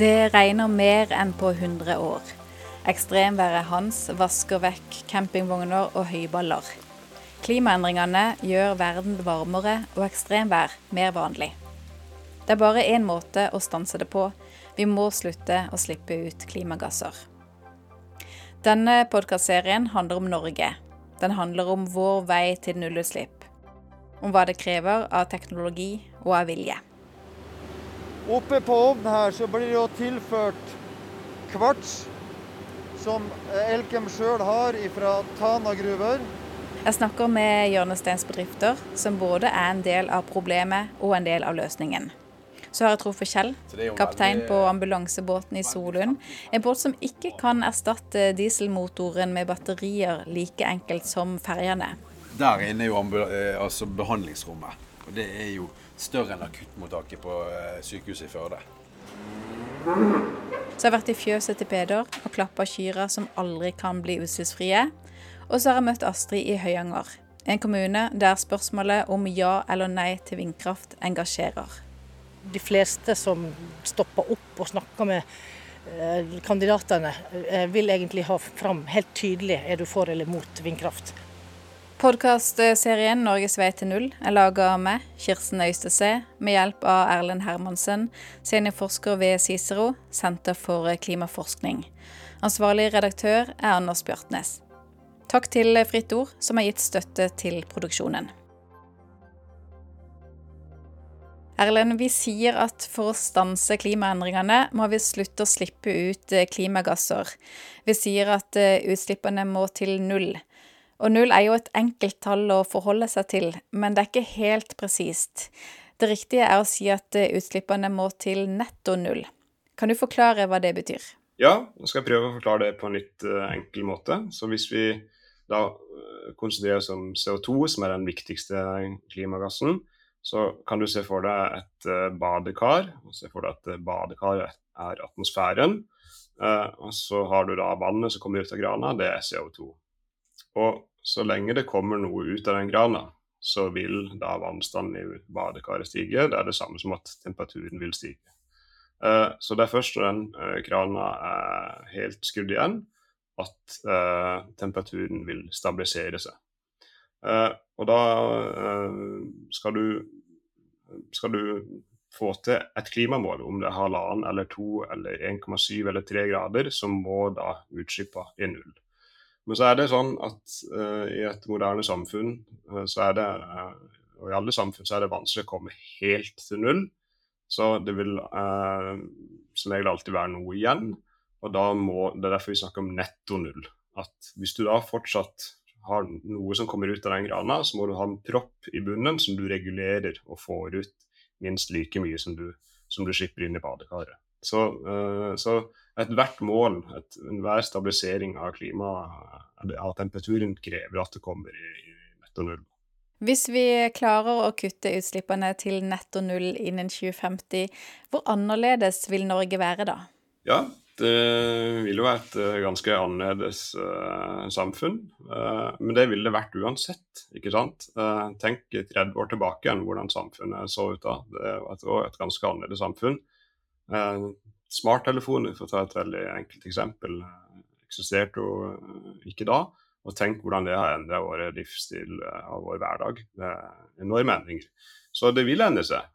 Det regner mer enn på 100 år. Ekstremværet Hans vasker vekk campingvogner og høyballer. Klimaendringene gjør verden varmere og ekstremvær mer vanlig. Det er bare én måte å stanse det på. Vi må slutte å slippe ut klimagasser. Denne podkastserien handler om Norge. Den handler om vår vei til nullutslipp. Om hva det krever av teknologi og av vilje. Oppe på ovnen her så blir det jo tilført kvarts, som Elkem sjøl har fra Tana gruver. Jeg snakker med hjørnesteinsbedrifter som både er en del av problemet og en del av løsningen. Så har jeg truffet Kjell, kaptein på ambulansebåten i Solund. En båt som ikke kan erstatte dieselmotoren med batterier like enkelt som ferjene. Der inne er jo eh, altså behandlingsrommet. Og det er jo større enn akuttmottaket på eh, sykehuset i Førde. Så jeg har vært i fjøset til Peder og klappa kyrne som aldri kan bli utslippsfrie. Og så har jeg møtt Astrid i Høyanger, en kommune der spørsmålet om ja eller nei til vindkraft engasjerer de fleste som stopper opp og snakker med eh, kandidatene, eh, vil egentlig ha fram helt tydelig er du for eller mot vindkraft. Podkastserien 'Norges vei til null' er laga av meg, Kirsten Øystese, med hjelp av Erlend Hermansen, seniorforsker ved Cicero, Senter for klimaforskning. Ansvarlig redaktør er Anders Bjartnes. Takk til Fritt Ord, som har gitt støtte til produksjonen. Erlend, vi sier at for å stanse klimaendringene, må vi slutte å slippe ut klimagasser. Vi sier at eh, utslippene må til null. Og null er jo et enkelt tall å forholde seg til, men det er ikke helt presist. Det riktige er å si at eh, utslippene må til netto null. Kan du forklare hva det betyr? Ja, nå skal jeg prøve å forklare det på en litt enkel måte. Så hvis vi da konsentrerer oss om CO2, som er den viktigste klimagassen, så kan du se for deg et badekar. og Se for deg at badekaret er atmosfæren. Og så har du da vannet som kommer ut av grana, det er CO2. Og så lenge det kommer noe ut av den grana, så vil da vannstanden i badekaret stige. Det er det samme som at temperaturen vil stige. så det er først når den krana er helt skrudd igjen, at temperaturen vil stabilisere seg. Uh, og da uh, skal, du, skal du få til et klimamål, om det er halvannen eller to eller 1,7 eller 3 grader, så må da utslippene i null. Men så er det sånn at uh, i et moderne samfunn, så er det, og i alle samfunn, så er det vanskelig å komme helt til null. Så det vil som regel alltid være noe igjen. Og da må, det er derfor vi snakker om netto null. At hvis du da fortsatt har noe som kommer ut av den grana, så må du ha en propp i bunnen som du regulerer og får ut minst like mye som du, som du slipper inn i badekaret. Så, uh, så ethvert mål, enhver stabilisering av klimaet, av temperaturen, krever at det kommer i, netto null. Hvis vi klarer å kutte utslippene til netto null innen 2050, hvor annerledes vil Norge være da? Ja, det vil jo være et ganske annerledes uh, samfunn. Uh, men det ville det vært uansett, ikke sant. Uh, tenk 30 år tilbake igjen hvordan samfunnet så ut da. Det var et ganske annerledes samfunn. Smarttelefoner, for å ta et veldig enkelt eksempel, eksisterte jo ikke da. Og tenk hvordan det har endra vår livsstil og vår hverdag. Det er enorme endringer. Så det vil endre seg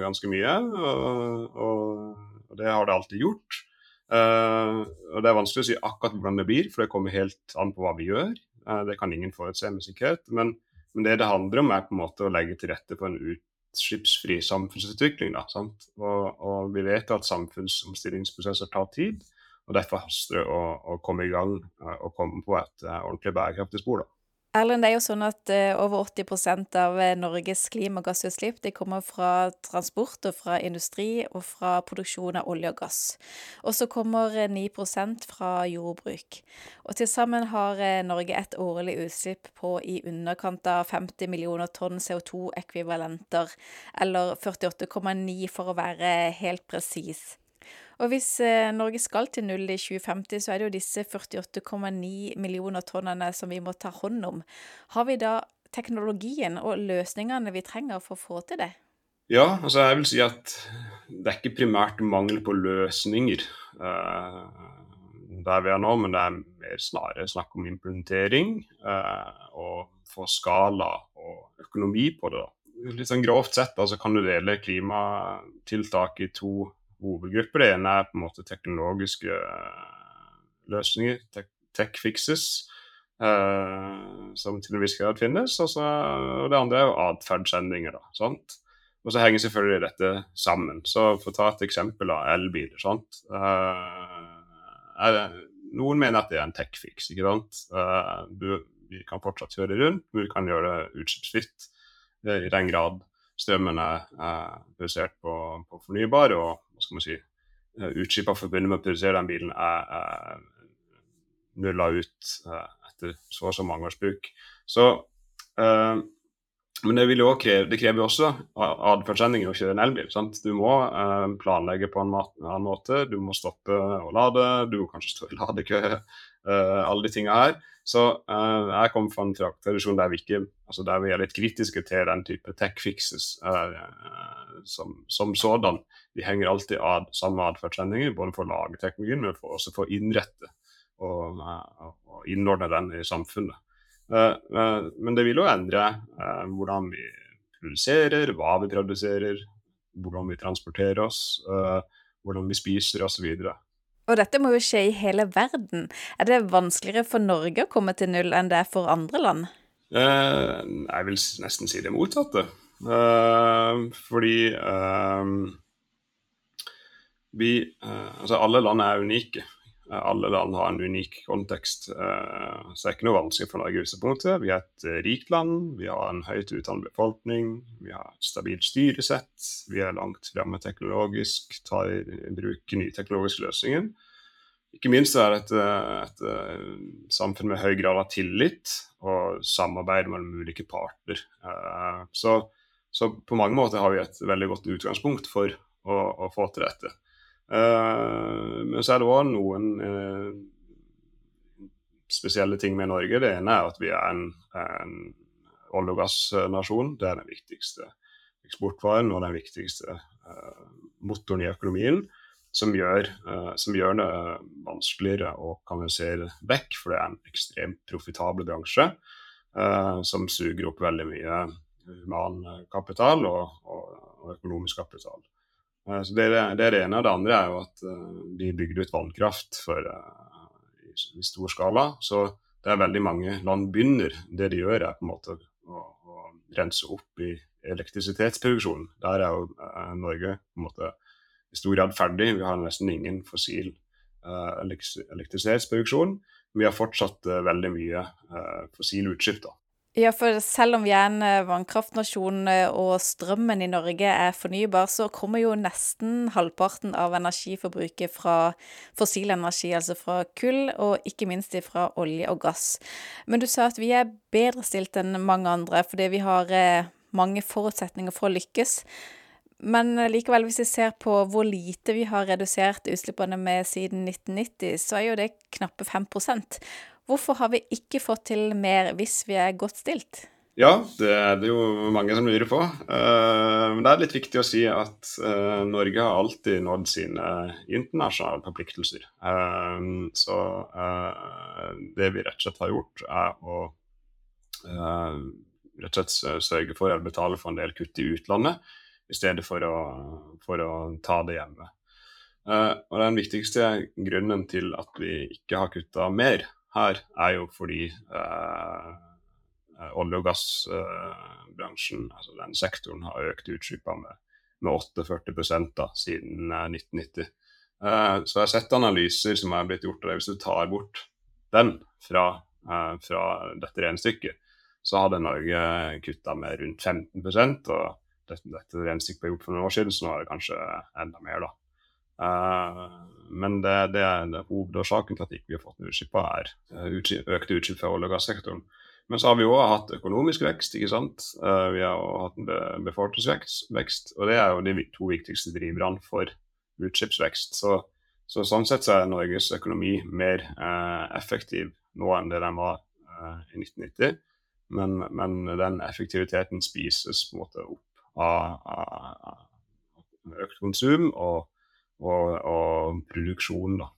ganske mye, og, og, det har det alltid gjort. Uh, og Det er vanskelig å si akkurat hvordan det blir, for det kommer helt an på hva vi gjør. Uh, det kan ingen forutse med sikkerhet. Men, men, det det handler om, er på en måte å legge til rette for en utslippsfri samfunnsutvikling. Da, og, og, vi vet at samfunnsomstillingsprosesser tar tid. og Derfor haster det å, å komme i gang uh, og komme på et ordentlig bærekraftig spor. da. Erlend, det er jo sånn at uh, over 80% av eh, Norges klimagassutslipp de kommer fra transport og fra industri og fra produksjon av olje og gass. Og så kommer 9 eh, fra jordbruk. Og til sammen har Norge et årlig utslipp på i underkant av 50 millioner tonn CO2-ekvivalenter, eller 48,9 for å være helt presis. Og hvis eh, Norge skal til null i 2050, så er det jo disse 48,9 millioner tonnene som vi må ta hånd om. Har vi da teknologien og løsningene vi trenger for å få til det? Ja, altså jeg vil si at det er ikke primært mangel på løsninger eh, der vi er nå, men det er mer snarere snakk om implementering eh, og få skala og økonomi på det. da. Litt sånn Grovt sett altså kan du dele klimatiltak i to hovedgrupper. Det ene er på en måte teknologiske uh, løsninger, tech, tech fixes. Uh, som til en viss grad finnes. Og, så, og det andre er jo atferdsendringer. Og så henger selvfølgelig dette sammen. Så for å ta et eksempel av elbiler. sant? Uh, noen mener at det er en tech-fix. ikke sant? Uh, du, vi kan fortsatt kjøre rundt, men vi kan gjøre det utslippsfritt i den grad strømmen er basert på, på, fornybar, og hva skal man si, utslippene forbundet med å produsere den bilen er, er nulla ut uh, etter så og så mange års bruk. Så uh, men det, kreve, det, krever jo også atferdsendringer å kjøre en elbil. Sant? Du må eh, planlegge på en annen måte, du må stoppe å lade, du må kanskje stå i ladekø. Eh, alle de tingene her. Så eh, jeg kommer fra en tradisjon der vi, ikke, altså der vi er litt kritiske til den type tech fixes eh, som, som, sådan. De henger alltid ad samme atferdsendringer, både for å lage teknologien, men for, også for å innrette og, og innordne den i samfunnet. Eh, eh, men det vil jo endre eh, hvordan vi produserer, hva vi produserer, hvordan vi transporterer oss, hvordan vi spiser osv. Og, og dette må jo skje i hele verden. Er det vanskeligere for Norge å komme til null enn det er for andre land? jeg vil nesten si det motsatte. fordi vi Altså, alle land er unike. Alle land har en unik kontekst. Eh, så det er ikke noe vanskelig for Norge i visse punkter. Vi er et eh, rikt land, vi har en høyt utdannet befolkning, vi har et stabilt styresett, vi er langt fremme teknologisk, tar i bruk nye teknologiske løsninger. Ikke minst er det et, samfunn med høy grad av tillit og samarbeid mellom ulike parter. Eh, så, så på mange måter har vi et veldig godt utgangspunkt for å, å få til dette. Uh, men så er det òg noen uh, spesielle ting med Norge. Det ene er at vi er en, en olje- og gassnasjon. Det er den viktigste eksportvaren og den viktigste uh, motoren i økonomien. Som gjør, som gjør, det vanskeligere å kanalisere vekk, for det er en ekstremt profitabel bransje som suger opp veldig mye human kapital og, og, og økonomisk kapital. Eh, så det, er det, ene. Det andre er jo at uh, de bygde ut vannkraft for, uh, i, i, stor skala. Så det er veldig mange land begynner. Det de gjør, er på en måte å, å rense opp i elektrisitetsproduksjonen. Der er jo uh, Norge på en måte i stor grad ferdig. Vi har nesten ingen fossil elektrisitetsproduksjon. Vi har fortsatt veldig mye fossile utslipp. da. Ja, for selv om vi er en eh, vannkraftnasjon eh, og strømmen i Norge er fornybar, så kommer jo nesten halvparten av energiforbruket fra fossil energi, altså fra kull, og ikke minst fra olje og gass. Men du sa at vi er bedre stilt enn mange andre fordi vi har eh, mange forutsetninger for å lykkes. Men likevel, hvis vi ser på hvor lite vi har redusert utslippene med siden 1990, så er jo det knappe 5 Hvorfor har vi ikke fått til mer hvis vi er godt stilt? Ja, det er det jo mange som lurer på. Uh, men det er litt viktig å si at uh, Norge har alltid nådd sine internasjonale forpliktelser. Uh, så det vi rett og slett har gjort, er å rett og slett sørge for å betale for en del kutt i utlandet, i stedet for å, for å ta det hjemme. og Den viktigste grunnen til at vi ikke har kutta mer, her, er jo fordi eh, olje- og gassbransjen, eh, altså den sektoren, har økt utslippene med, med 48 da, siden eh, 1990. Eh, så jeg har sett analyser som er blitt gjort av det. Hvis du tar bort den fra, eh, fra dette regnestykket, så hadde Norge kutta med rundt 15 og dette, dette regnestykket ble gjort for noen år siden, så nå er det kanskje enda mer. da. Uh, men det, det, er, hovedårsaken til at ikke vi har fått utslipp er økte utslipp fra olje- og gassektoren. Men så har vi òg hatt økonomisk vekst, ikke sant. Uh, vi har hatt en befolkningsvekst, og det er jo de to viktigste driverne for utslippsvekst. Så, så, sånn sett så er Norges økonomi mer effektiv nå enn det den var i 1990. Men, men, den effektiviteten spises på en måte opp av, av økt konsum og, og, og produksjon. da.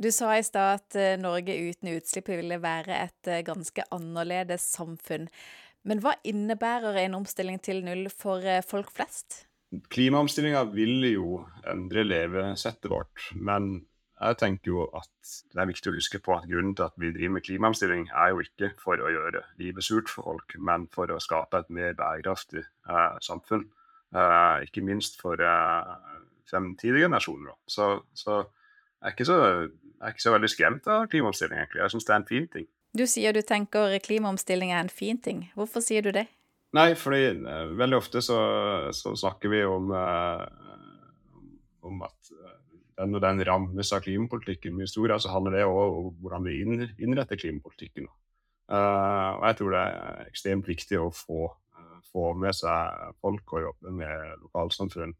Du sa i stad at eh, Norge uten utslipp ville være et eh, ganske annerledes samfunn. Men hva innebærer en omstilling til null for eh, folk flest? Klimaomstillinga vil jo endre levesettet vårt, men jeg tenker jo at det er viktig å huske på at grunnen til at vi driver med klimaomstilling, er jo ikke for å gjøre livet surt for folk, men for å skape et mer bærekraftig eh, samfunn. Eh, ikke minst for eh, fremtidige generasjoner. Så, så jeg er så jeg er ikke så veldig skremt av klimaomstilling, egentlig. Jeg syns det er en fin ting. Du sier du tenker klimaomstilling er en fin ting. Hvorfor sier du det? Nei, fordi uh, veldig ofte så, så, snakker vi om, uh, om at uh, den og den rammes av klimapolitikken. Mye stor, så handler det òg om hvordan vi innretter klimapolitikken. og jeg tror det er ekstremt viktig å få, få med seg folk og jobbe med lokalsamfunn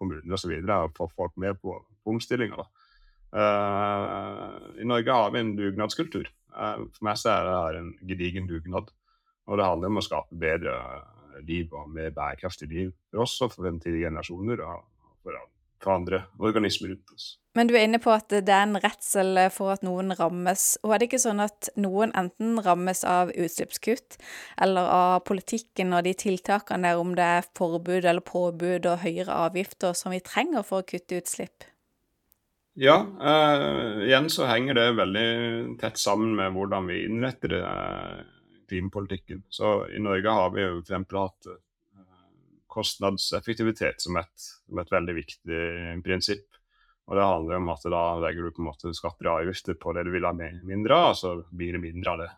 kommuner osv. Og, få folk med på, på omstillinga. Uh, I Norge har vi en dugnadskultur. Uh, for meg så er det her en gedigen dugnad. Og det handler om å skape bedre liv og mer bærekraftig liv for oss og for fremtidige generasjoner og for, for, andre organismer rundt oss. Men du er inne på at det er en redsel for at noen rammes. Og er det ikke sånn at noen enten rammes av utslippskutt eller av politikken og de tiltakene der, om det er forbud eller påbud og høyere avgifter som vi trenger for å kutte utslipp? Ja, eh, igjen så henger det veldig tett sammen med hvordan vi innretter uh, klimapolitikken. Så i Norge har vi jo f.eks. hatt kostnadseffektivitet som et, som et, veldig viktig prinsipp. Og det handler om at da legger du på en måte skatter og avgifter på det du vil ha mindre av, så blir det mindre av det.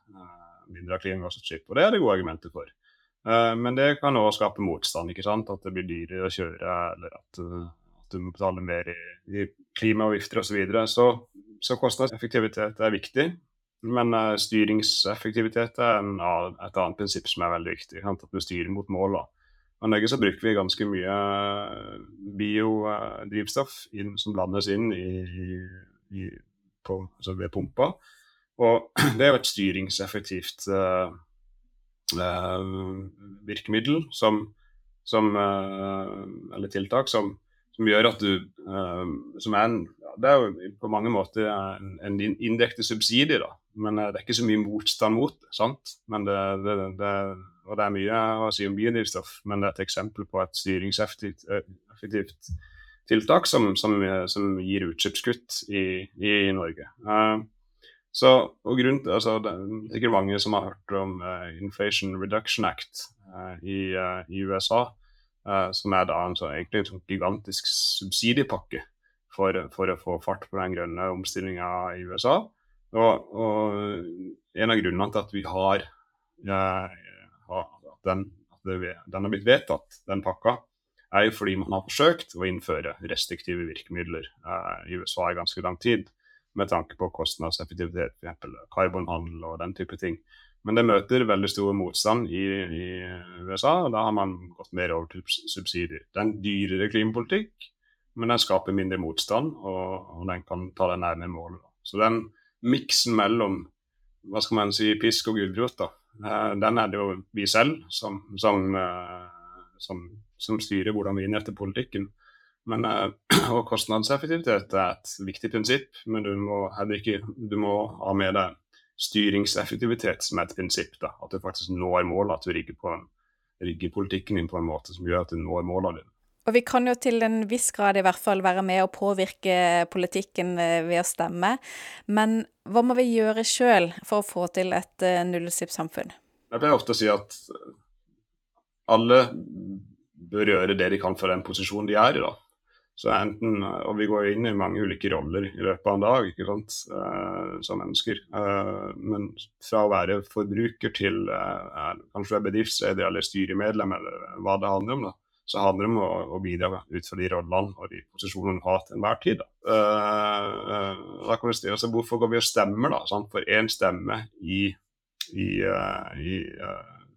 mindre av klimagassutslipp. Og det er det gode argumenter for. men det kan òg skape motstand, ikke sant. At det blir dyrere å kjøre, eller at du må betale mer i, i klimaavgifter osv. Så, videre. så så kostnadseffektivitet er viktig. Men styringseffektivitet er en, et annet prinsipp som er veldig viktig. At du styrer mot mål. I Norge så bruker vi ganske mye uh, biodrivstoff inn, som blandes inn i, i, på, altså ved pumpa. Og det er jo et styringseffektivt uh, virkemiddel som, som Eller tiltak som som gjør at du uh, Som er en Det er jo på mange måter en, en indirekte subsidie, da. Men uh, det er ikke så mye motstand mot det. sant? Det, det, det, og det er mye å si om biodrivstoff, men det er et eksempel på et styringseffektivt uh, tiltak som, som, som, gir utslippskutt i, i Norge. så, og grunn altså, Det er sikkert mange som har hørt om Inflation Reduction Act i, i USA. Uh, som er da en så, egentlig en sånn gigantisk subsidiepakke for, for, å få fart på den grønne omstillinga i USA. Og, og, en av grunnene til at vi har, uh, at, den, at det, den har blitt vedtatt, den pakka, er jo fordi man har forsøkt å innføre restriktive virkemidler eh, i USA i ganske lang tid, med tanke på kostnadseffektivitet, f.eks. karbonhandel og den type ting. Men det møter veldig stor motstand i, i, USA, og da har man gått mer over til subsidier. Det er en dyrere klimapolitikk, men den skaper mindre motstand, og, og den kan ta deg nærmere målet. Så den miksen mellom hva skal man si, pisk og gulrot, da, eh, den er det jo vi selv som, som, eh, som, som styrer hvordan vi innretter politikken. Men, eh, og kostnadseffektivitet er et viktig prinsipp, men du må, ikke, du må ha med deg styringseffektivitet som et prinsipp. da, At du faktisk når målet, at du rigger, på rigger politikken din på en måte som gjør at du når målene dine. Og vi kan jo til en viss grad i hvert fall være med å påvirke politikken eh, ved å stemme. Men hva må vi gjøre sjøl for å få til et uh, nullutslippssamfunn? Jeg pleier ofte å si at alle bør gjøre det de kan for den posisjonen de er i. da. Så enten, Og vi går inn i mange ulike roller i løpet av en dag ikke sant, som mennesker. Men fra å være forbruker til kanskje bedriftsleder eller styremedlem, eller hva det handler om, da, så handler det om å, å bidra ut fra de rollene og de posisjonene du har til enhver tid. Da. da kan vi stille oss Hvorfor går vi og stemmer, da? Sant? For én stemme i, i, i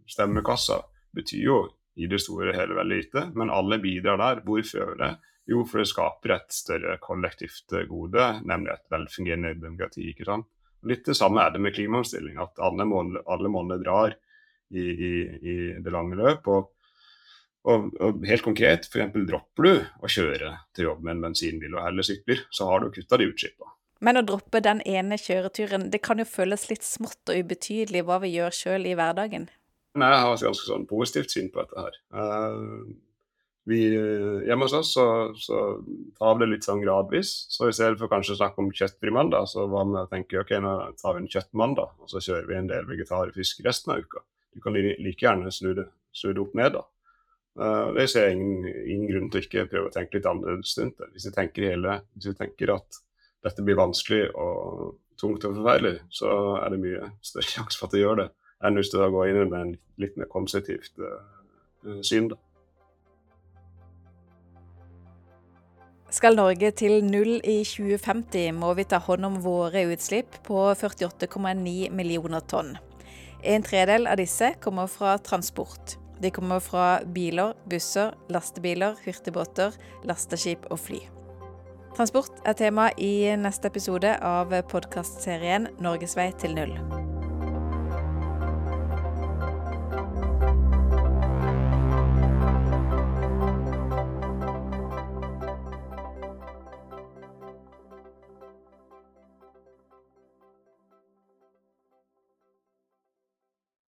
stemmekassa betyr jo i det store og hele veldig lite, men alle bidrar der. Hvorfor gjør det? Jo, for det skaper et større kollektivt eh, gode, nemlig et velfungerende demokrati. ikke sant? Litt det samme er det med klimaomstilling, at alle målene drar i, i, i, det lange løp. Og, Og, og helt konkret, f.eks. dropper du å kjøre til jobb med en bensinbil og heller sykler, så har du kutta de utslippene. Men å droppe den ene kjøreturen, det kan jo føles litt smått og ubetydelig hva vi gjør sjøl i hverdagen. Nei, jeg har et ganske sånn positivt syn på dette her. Uh, vi, hjemme hos oss så, så, tar vi det litt sånn gradvis. Så i stedet for kanskje å snakke om kjøttfri mandag, så var vi å tenke ok, nå tar vi en kjøttmandag, og så kjører vi en del vegetarfisk resten av uka. Du kan like gjerne snu det, snu det opp ned, da. Uh, det ser jeg ingen, ingen, grunn til å ikke prøve å tenke litt annerledes rundt det. Hvis du tenker, tenker at dette blir vanskelig og tungt og forferdelig, så er det mye større sjanse for at du gjør det, enn hvis du da går inn med en litt mer konservativt uh, syn. da. Skal Norge til null i 2050, må vi ta hånd om våre utslipp på 48,9 millioner tonn. En tredel av disse kommer fra transport. De kommer fra biler, busser, lastebiler, hurtigbåter, lasteskip og fly. Transport er tema i neste episode av podkastserien 'Norgesvei til null'.